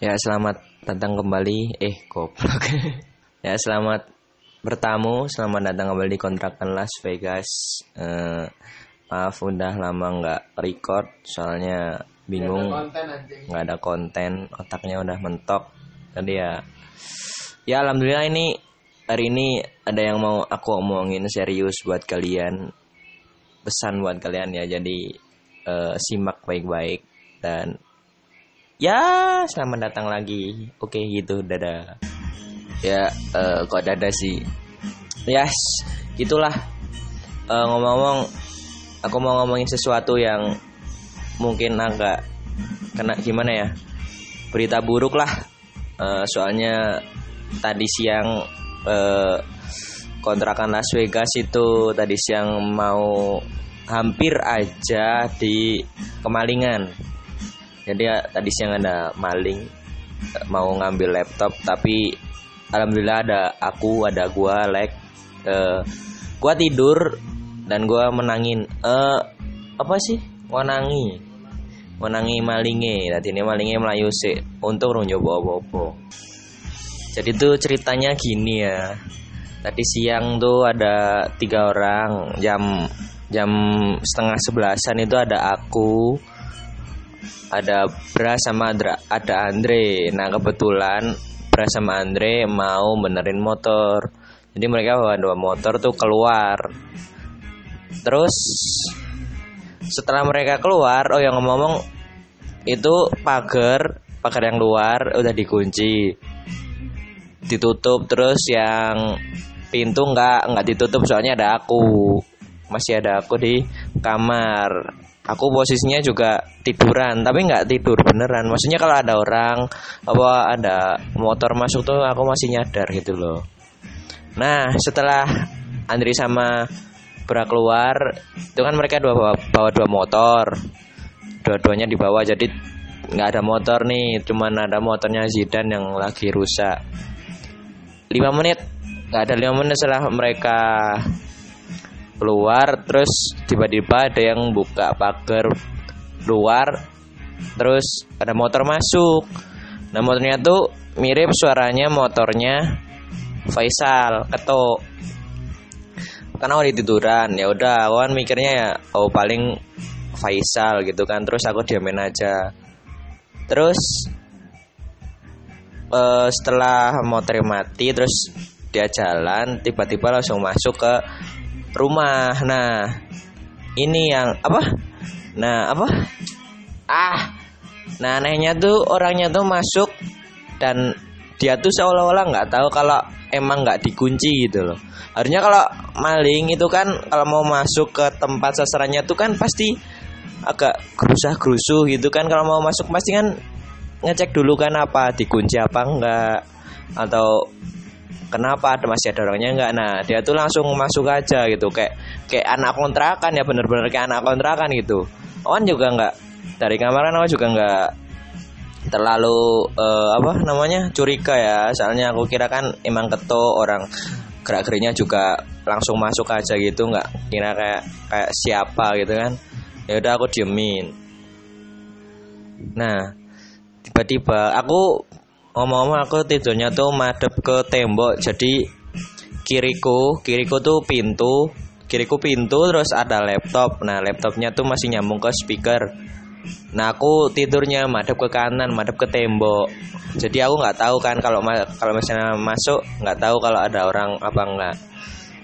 Ya selamat datang kembali. Eh goblok. Ya selamat bertamu. Selamat datang kembali di kontrakan Las Vegas. Eh, Maaf udah lama nggak record. Soalnya bingung. Nggak ada konten Otaknya udah mentok. Jadi ya Ya alhamdulillah ini Hari ini ada yang mau aku omongin serius buat kalian. Pesan buat kalian ya. Jadi eh, simak baik-baik Dan Ya, selamat datang lagi. Oke, gitu, dadah. Ya, eh, kok dadah sih? Yes, gitulah. Eh, ngomong-ngomong, aku mau ngomongin sesuatu yang mungkin agak kena gimana ya? Berita buruk lah. Eh, soalnya tadi siang eh, kontrakan Las Vegas itu tadi siang mau hampir aja di kemalingan jadi ya, tadi siang ada maling eh, mau ngambil laptop tapi alhamdulillah ada aku ada gua like eh, gua tidur dan gua menangin eh apa sih? Wanangi. Wanangi malinge. Tadi ini malinge melayu sih untuk nyoba apa-apa. Jadi tuh ceritanya gini ya. Tadi siang tuh ada tiga orang jam jam setengah sebelasan itu ada aku ada Bra sama Adra, ada Andre. Nah kebetulan Bra sama Andre mau benerin motor. Jadi mereka bawa dua motor tuh keluar. Terus setelah mereka keluar, oh yang ngomong itu pagar pagar yang luar udah dikunci, ditutup. Terus yang pintu nggak nggak ditutup soalnya ada aku masih ada aku di kamar aku posisinya juga tiduran tapi nggak tidur beneran. Maksudnya kalau ada orang apa ada motor masuk tuh aku masih nyadar gitu loh. Nah setelah Andri sama Bra keluar itu kan mereka dua bawa, bawa dua motor. Dua-duanya dibawa jadi nggak ada motor nih cuman ada motornya Zidan yang lagi rusak. Lima menit nggak ada lima menit setelah mereka keluar terus tiba-tiba ada yang buka pagar luar terus ada motor masuk. Nah motornya tuh mirip suaranya motornya Faisal ketuk. Karena aku tiduran ya udah awan mikirnya ya oh paling Faisal gitu kan terus aku diamin aja. Terus uh, setelah motor mati terus dia jalan tiba-tiba langsung masuk ke rumah. Nah ini yang apa? Nah apa? Ah nah anehnya tuh orangnya tuh masuk dan dia tuh seolah-olah nggak tahu kalau emang nggak dikunci gitu loh. Harusnya kalau maling itu kan kalau mau masuk ke tempat sasarannya tuh kan pasti agak gerusah gerusuh gitu kan. Kalau mau masuk pasti kan ngecek dulu kan apa dikunci apa enggak atau kenapa ada masih ada orangnya? Enggak. Nah dia tuh langsung masuk aja gitu. Kayak kayak anak kontrakan ya bener-bener kayak anak kontrakan gitu. Owan juga enggak. Dari kamar kan juga enggak terlalu uh, apa namanya curiga ya. Soalnya aku kira kan emang keto orang gerak geriknya juga langsung masuk aja gitu. Nggak kira kayak kayak siapa gitu kan. Ya udah aku diemin. Nah tiba-tiba aku ngomong-ngomong aku tidurnya tuh madep ke tembok. Jadi kiriku kiriku tuh pintu kiriku pintu terus ada laptop. Nah laptopnya tuh masih nyambung ke speaker. Nah aku tidurnya madep ke kanan madep ke tembok. Jadi aku nggak tahu kan kalau kalau misalnya masuk nggak tahu kalau ada orang apa enggak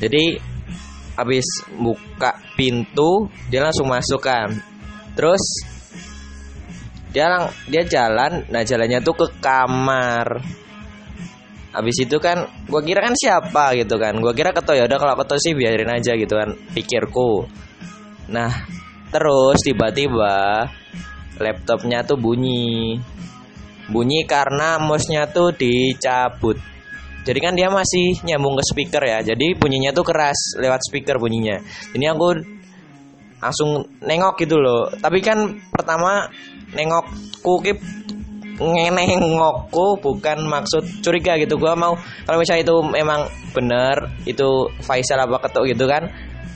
jadi habis buka pintu dia langsung masuk kan. Terus dia lang dia jalan nah jalannya tuh ke kamar. Habis itu kan gua kira kan siapa gitu kan. Gua kira keto ya udah kalau keto sih biarin aja gitu kan pikirku. Nah terus tiba-tiba laptopnya tuh bunyi. Bunyi karena mouse-nya tuh dicabut. Jadi kan dia masih nyambung ke speaker ya jadi bunyinya tuh keras lewat speaker bunyinya. Ini aku langsung nengok gitu loh. Tapi kan pertama nengokku ki nengokku bukan maksud curiga gitu. Gua mau kalau misalnya itu memang bener itu Faisal apa ketuk gitu kan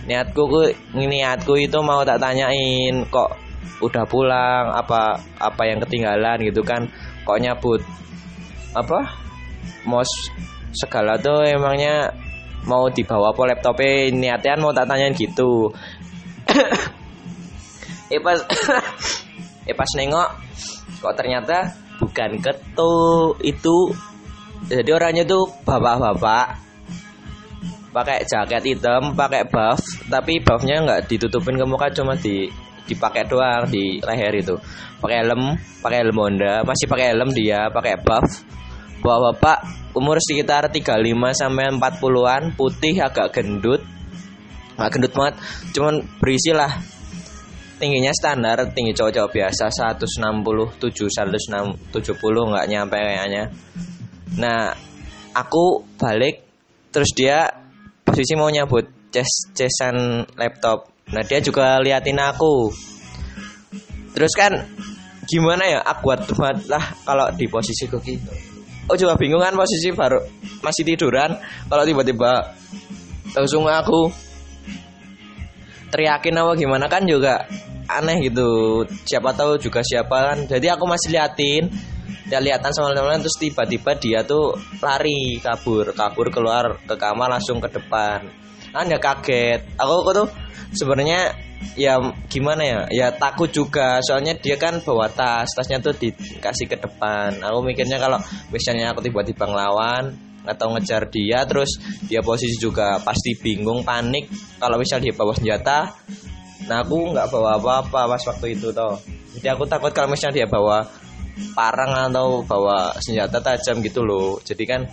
niatku ku niatku itu mau tak tanyain kok udah pulang apa apa yang ketinggalan gitu kan kok nyabut apa mos segala tuh emangnya mau dibawa apa laptopnya niatnya mau tak tanyain gitu. Eh pas eh pas nengok kok ternyata bukan ketu itu. Jadi orangnya tuh bapak-bapak. Pakai jaket hitam pakai buff tapi buffnya nggak ditutupin ke muka cuma di dipakai doang di leher itu. Pakai helm pakai helm Honda masih pakai helm dia pakai buff. Bawa bapak umur sekitar 35 sampai 40-an putih agak gendut. Nggak gendut banget cuman berisi lah tingginya standar tinggi cowok-cowok biasa 167 170 nggak nyampe kayaknya nah aku balik terus dia posisi mau nyabut ces cesan laptop Nah dia juga liatin aku. Terus kan gimana ya aku banget lah kalau di posisi kok gitu. Oh juga bingung kan posisi baru masih tiduran kalau tiba-tiba langsung aku teriakin apa gimana kan juga aneh gitu. Siapa tahu juga siapa kan. Jadi aku masih liatin dia lihatan sama teman-teman terus tiba-tiba dia tuh lari kabur kabur keluar ke kamar langsung ke depan. Kan ya kaget. Aku, aku tuh sebenarnya ya gimana ya ya takut juga. Soalnya dia kan bawa tas tasnya tuh dikasih ke depan. Aku mikirnya kalau misalnya aku tiba-tiba ngelawan atau ngejar dia terus dia posisi juga pasti bingung panik. Kalau misal dia bawa senjata nah aku nggak bawa apa-apa pas waktu itu toh. Jadi aku takut kalau misalnya dia bawa parang atau bawa senjata tajam gitu loh. Jadi kan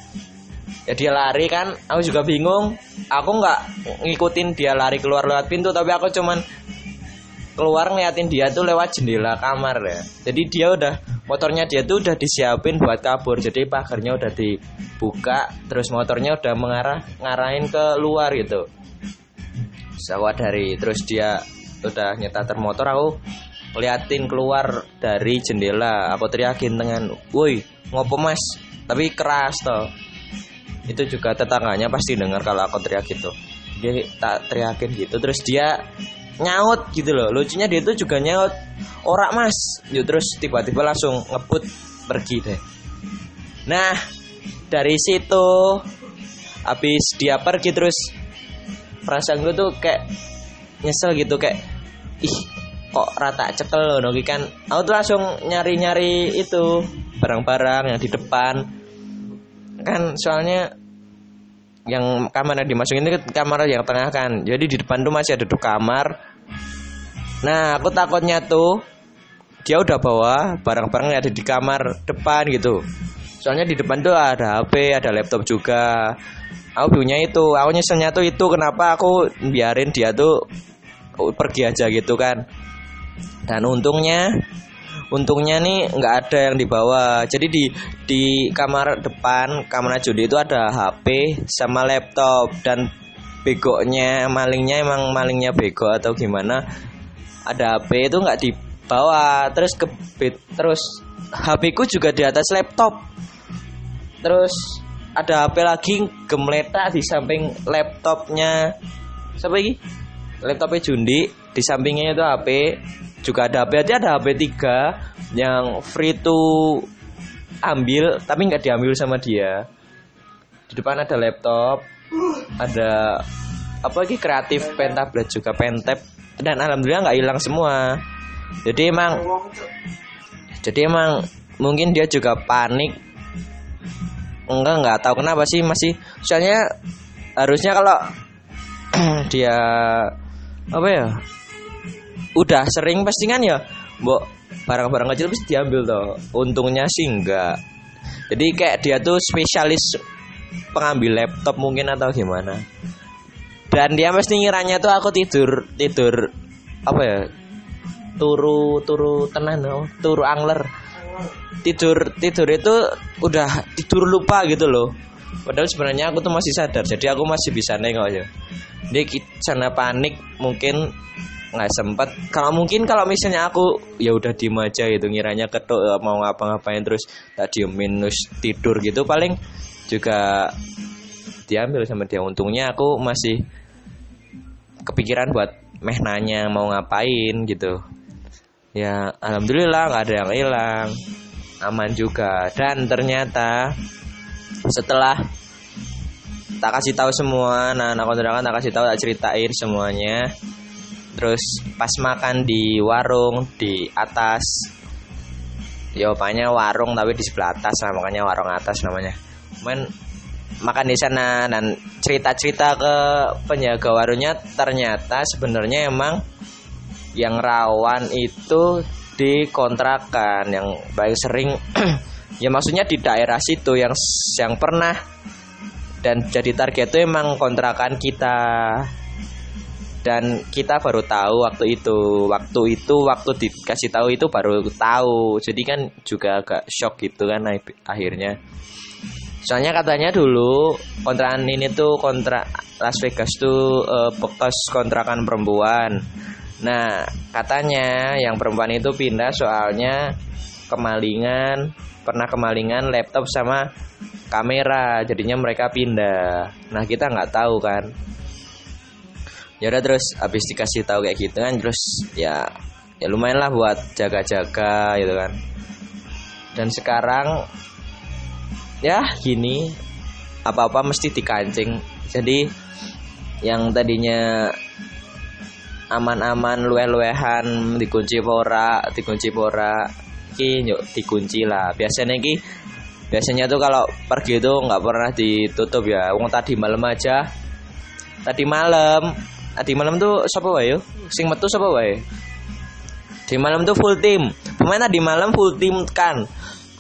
ya dia lari kan aku juga bingung. Aku nggak ngikutin dia lari keluar lewat pintu tapi aku cuman keluar ngeliatin dia tuh lewat jendela kamar ya. Jadi dia udah motornya dia tuh udah disiapin buat kabur jadi pagarnya udah dibuka terus motornya udah mengarah ngarahin ke luar gitu. Sawah dari terus dia udah nyetar motor aku liatin keluar dari jendela. Aku teriakin dengan woi ngopo mas? Tapi keras toh. Itu juga tetangganya pasti dengar kalau aku teriak gitu. Dia tak teriakin gitu terus dia nyaut gitu loh. Lucunya dia tuh juga nyaut orak mas. Yuk terus tiba-tiba langsung ngebut pergi deh. Nah dari situ habis dia pergi terus perasaan gue tuh kayak nyesel gitu kayak ih kok rata cekel loh kan? Aku tuh langsung nyari-nyari itu barang-barang yang di depan. Kan soalnya yang kamar yang dimasukin itu kamar yang tengah kan. Jadi di depan tuh masih ada dua kamar nah aku takutnya tuh dia udah bawa barang-barang yang ada di kamar depan gitu. Soalnya di depan tuh ada HP ada laptop juga. Aku punya itu aku nyeselnya tuh itu. Kenapa aku biarin dia tuh pergi aja gitu kan? Dan untungnya untungnya nih nggak ada yang dibawa. Jadi di di kamar depan kamar judi itu ada HP sama laptop. Dan begoknya malingnya emang malingnya bego atau gimana ada HP itu nggak dibawa terus ke terus HP ku juga di atas laptop. Terus ada HP lagi gemletak di samping laptopnya. Siapa lagi laptopnya Jundi di sampingnya itu HP juga ada HP aja ada HP 3 yang free to ambil tapi nggak diambil sama dia. Di depan ada laptop ada apa lagi? Kreatif pentablet juga pentap dan alhamdulillah nggak hilang semua. Jadi emang jadi emang mungkin dia juga panik. Enggak nggak tahu kenapa sih masih soalnya harusnya kalau dia apa ya udah sering pasti kan ya mbok barang-barang kecil pasti diambil toh. Untungnya sih enggak jadi kayak dia tuh spesialis pengambil laptop mungkin atau gimana dan dia mesti ngiranya tuh aku tidur tidur apa ya? Turu turu tenan oh, turu angler. Tidur tidur itu udah tidur lupa gitu loh. Padahal sebenarnya aku tuh masih sadar jadi aku masih bisa nengok ya dia sana panik mungkin nggak sempat kalau mungkin kalau misalnya aku ya udah diem aja gitu ngiranya ketuk eh, mau ngapa-ngapain terus tak diemin terus tidur gitu paling juga diambil sama dia. Untungnya aku masih kepikiran buat meh nanya mau ngapain gitu. Ya alhamdulillah nggak ada yang hilang. Aman juga. Dan ternyata setelah tak kasih tahu semua nah anak kontrakan tak kasih tahu tak ceritain semuanya. Terus pas makan di warung di atas ya opanya warung tapi di sebelah atas lah makanya warung atas namanya. Men makan di sana dan cerita-cerita ke penjaga warungnya ternyata sebenarnya emang yang rawan itu di kontrakan yang paling sering ya maksudnya di daerah situ yang yang pernah dan jadi target itu emang kontrakan kita. Dan kita baru tahu waktu itu waktu itu waktu dikasih tahu itu baru tahu. Jadi kan juga agak shock gitu kan akhirnya soalnya katanya dulu kontrakan ini tuh kontrak Las Vegas tuh uh, bekas kontrakan perempuan. Nah katanya yang perempuan itu pindah soalnya kemalingan pernah kemalingan laptop sama kamera jadinya mereka pindah. Nah kita nggak tahu kan. Ya udah terus habis dikasih tahu kayak gitu kan terus ya ya lumayan lah buat jaga-jaga gitu kan. Dan sekarang ya. Gini apa-apa mesti dikancing. Jadi yang tadinya aman-aman luwe-luwehan dikunci pora dikunci pora ki yuk dikunci lah. Biasanya ki biasanya tuh kalau pergi itu nggak pernah ditutup ya. Wong tadi malam aja. Tadi malam tadi malam tuh siapa wae sing metu siapa wae? Di malam tuh full tim pemain tadi malam full tim kan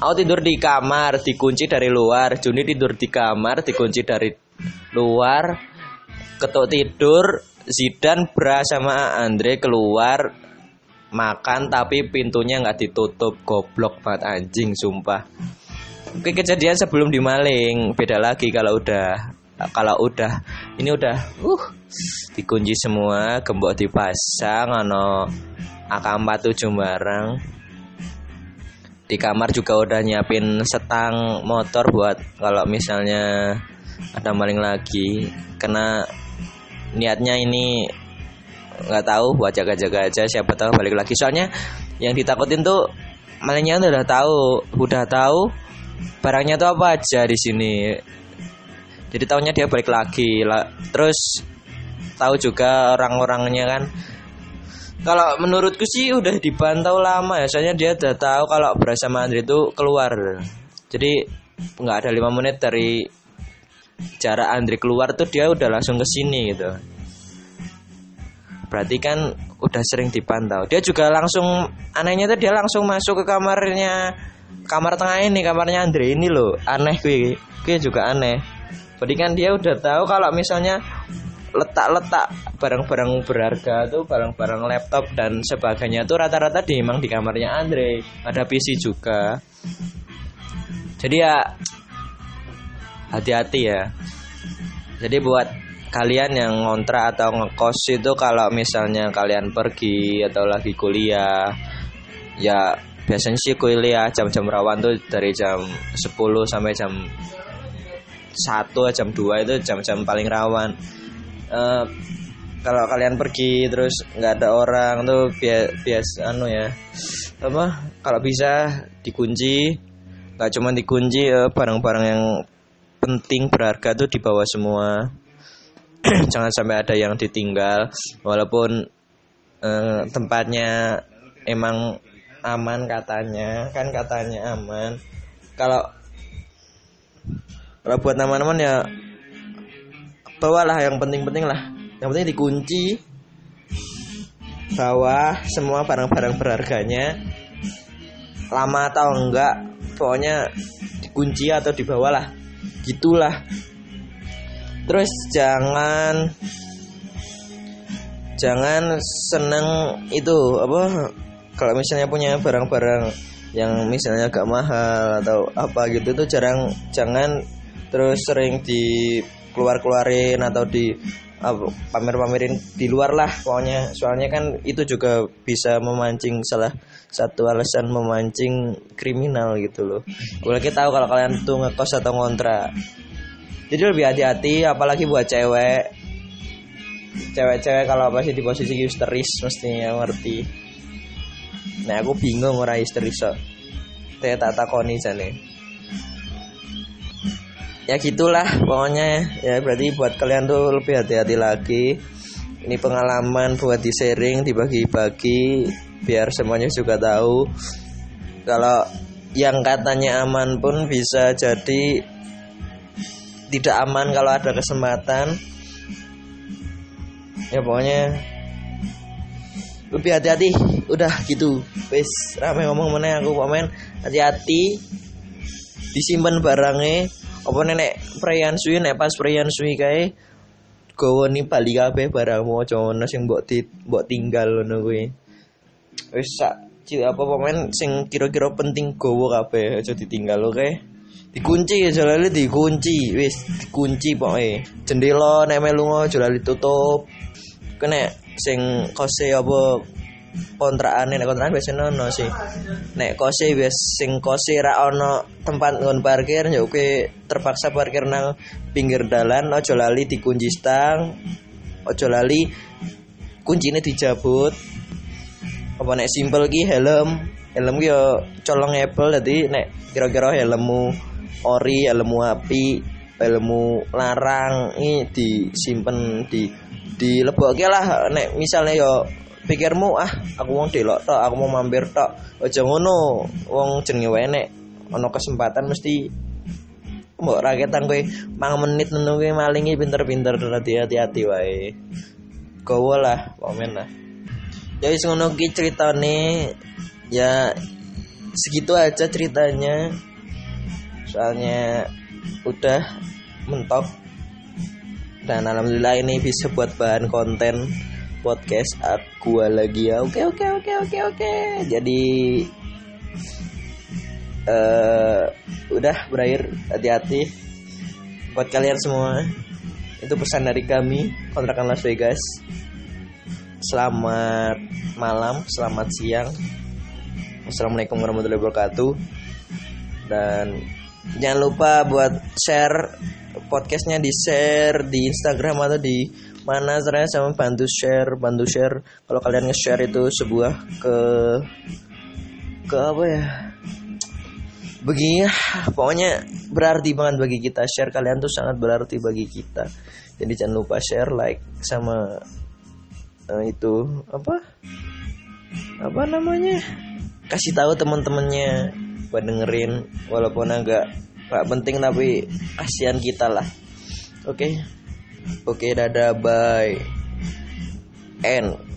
aku tidur di kamar dikunci dari luar. Juni tidur di kamar dikunci dari luar. Ketuk tidur Zidan Bra sama Andre keluar makan tapi pintunya nggak ditutup. Goblok banget anjing sumpah. Oke kejadian sebelum dimaling beda lagi kalau udah kalau udah ini udah uh dikunci semua gembok dipasang ano AK47 barang di kamar juga udah nyiapin setang motor buat kalau misalnya ada maling lagi. Karena niatnya ini nggak tahu buat jaga-jaga aja siapa tahu balik lagi. Soalnya yang ditakutin tuh malingnya udah tahu udah tahu barangnya tuh apa aja di sini. Jadi tahunya dia balik lagi lah. Terus tahu juga orang-orangnya kan kalau menurutku sih udah dipantau lama ya soalnya dia udah tahu kalau berasa Andre itu keluar. Jadi nggak ada lima menit dari jarak Andre keluar tuh dia udah langsung ke sini gitu. Berarti kan udah sering dipantau. Dia juga langsung anehnya tuh dia langsung masuk ke kamarnya kamar tengah ini kamarnya Andre ini loh. Aneh gue gue juga aneh. Jadi kan dia udah tahu kalau misalnya letak-letak barang-barang berharga tuh barang-barang laptop dan sebagainya tuh rata-rata di emang di kamarnya Andre. Ada PC juga. Jadi ya hati-hati ya. Jadi buat kalian yang ngontrak atau ngekos itu kalau misalnya kalian pergi atau lagi kuliah ya biasanya sih kuliah jam-jam rawan tuh dari jam 10 sampai jam 1 jam 2 itu jam-jam paling rawan uh, kalau kalian pergi terus nggak ada orang tuh bias bias anu ya. Apa? Kalau bisa dikunci nggak cuma dikunci barang barang-barang yang penting berharga tuh dibawa semua. Jangan sampai ada yang ditinggal walaupun uh, tempatnya emang aman katanya kan katanya aman. Kalau kalau buat teman-teman ya bawalah yang penting-penting lah. Yang penting dikunci. Bawa semua barang-barang berharganya. Lama atau enggak pokoknya dikunci atau dibawalah. Gitulah. Terus jangan jangan seneng itu apa kalau misalnya punya barang-barang yang misalnya agak mahal atau apa gitu itu jarang jangan terus sering di keluar-keluarin atau di pamer-pamerin di luar lah pokoknya. Soalnya kan itu juga bisa memancing salah satu alasan memancing kriminal gitu loh. Apalagi tahu kalau kalian tuh ngekos atau ngontrak? Jadi lebih hati-hati apalagi buat cewek. Cewek-cewek kalau masih di posisi histeris mestinya ngerti. Nah aku bingung orang histeris so. teh tak takoni jane ya gitulah pokoknya. Ya berarti buat kalian tuh lebih hati-hati lagi. Ini pengalaman buat di sharing dibagi-bagi biar semuanya juga tahu. Kalau yang katanya aman pun bisa jadi tidak aman kalau ada kesempatan. Ya pokoknya lebih hati-hati. Udah gitu. Wes rame ngomong mana aku pemain hati-hati. Disimpan barangnya apa nenek perayaan suwi nek pas perayaan suwi kae gowo ni bali kabeh barangmu aja ono sing mbok di mbok tinggal ngono kuwi. Wis sak apa pemain sing kira-kira penting gowo kabeh aja ditinggal oke? Okay? dikunci aja lali dikunci wis dikunci pokoke. Jendela nek melu aja lali tutup kene sing kose apa kontrakan nek kontrakan biasanya ono sih. Nek kose bias sing kose ra ono tempat ngon parkir ya oke terpaksa parkir nang pinggir dalan ojo lali dikunci stang ojo lali kuncinya dijabut. Apa nek simple ki helm helm ki yo colong apple jadi nek kira-kira helmmu ori helmmu api helmmu larang ini disimpan di di lebokke lah. Nek misalnya yo pikirmu ah aku mau delok tok aku mau mampir tok. Aja ngono wong jenenge wae nek ana kesempatan mesti mbok raketan kowe. Mang menit ngono kuwi malingi pinter-pinter hati-hati wae. Gowo lah komen lah. Ya wis ngono ki ceritane ya segitu aja ceritanya. Soalnya udah mentok. Dan alhamdulillah ini bisa buat bahan konten podcast aku lagi ya. Oke oke oke oke oke. Jadi uh, udah berakhir. Hati-hati. Buat kalian semua itu pesan dari kami kontrakan Las Vegas. Selamat malam selamat siang. Assalamualaikum warahmatullahi wabarakatuh. Dan jangan lupa buat share podcastnya di share di Instagram atau di mana saya sama bantu share bantu share. Kalau kalian nge-share itu sebuah ke ke apa ya? Begini pokoknya berarti banget bagi kita. Share kalian tuh sangat berarti bagi kita. Jadi jangan lupa share like sama uh, itu apa? Apa namanya? Kasih tahu teman-temannya buat dengerin. Walaupun agak gak penting tapi kasihan kita lah. Oke? okay? Oke okay, dadah bye. And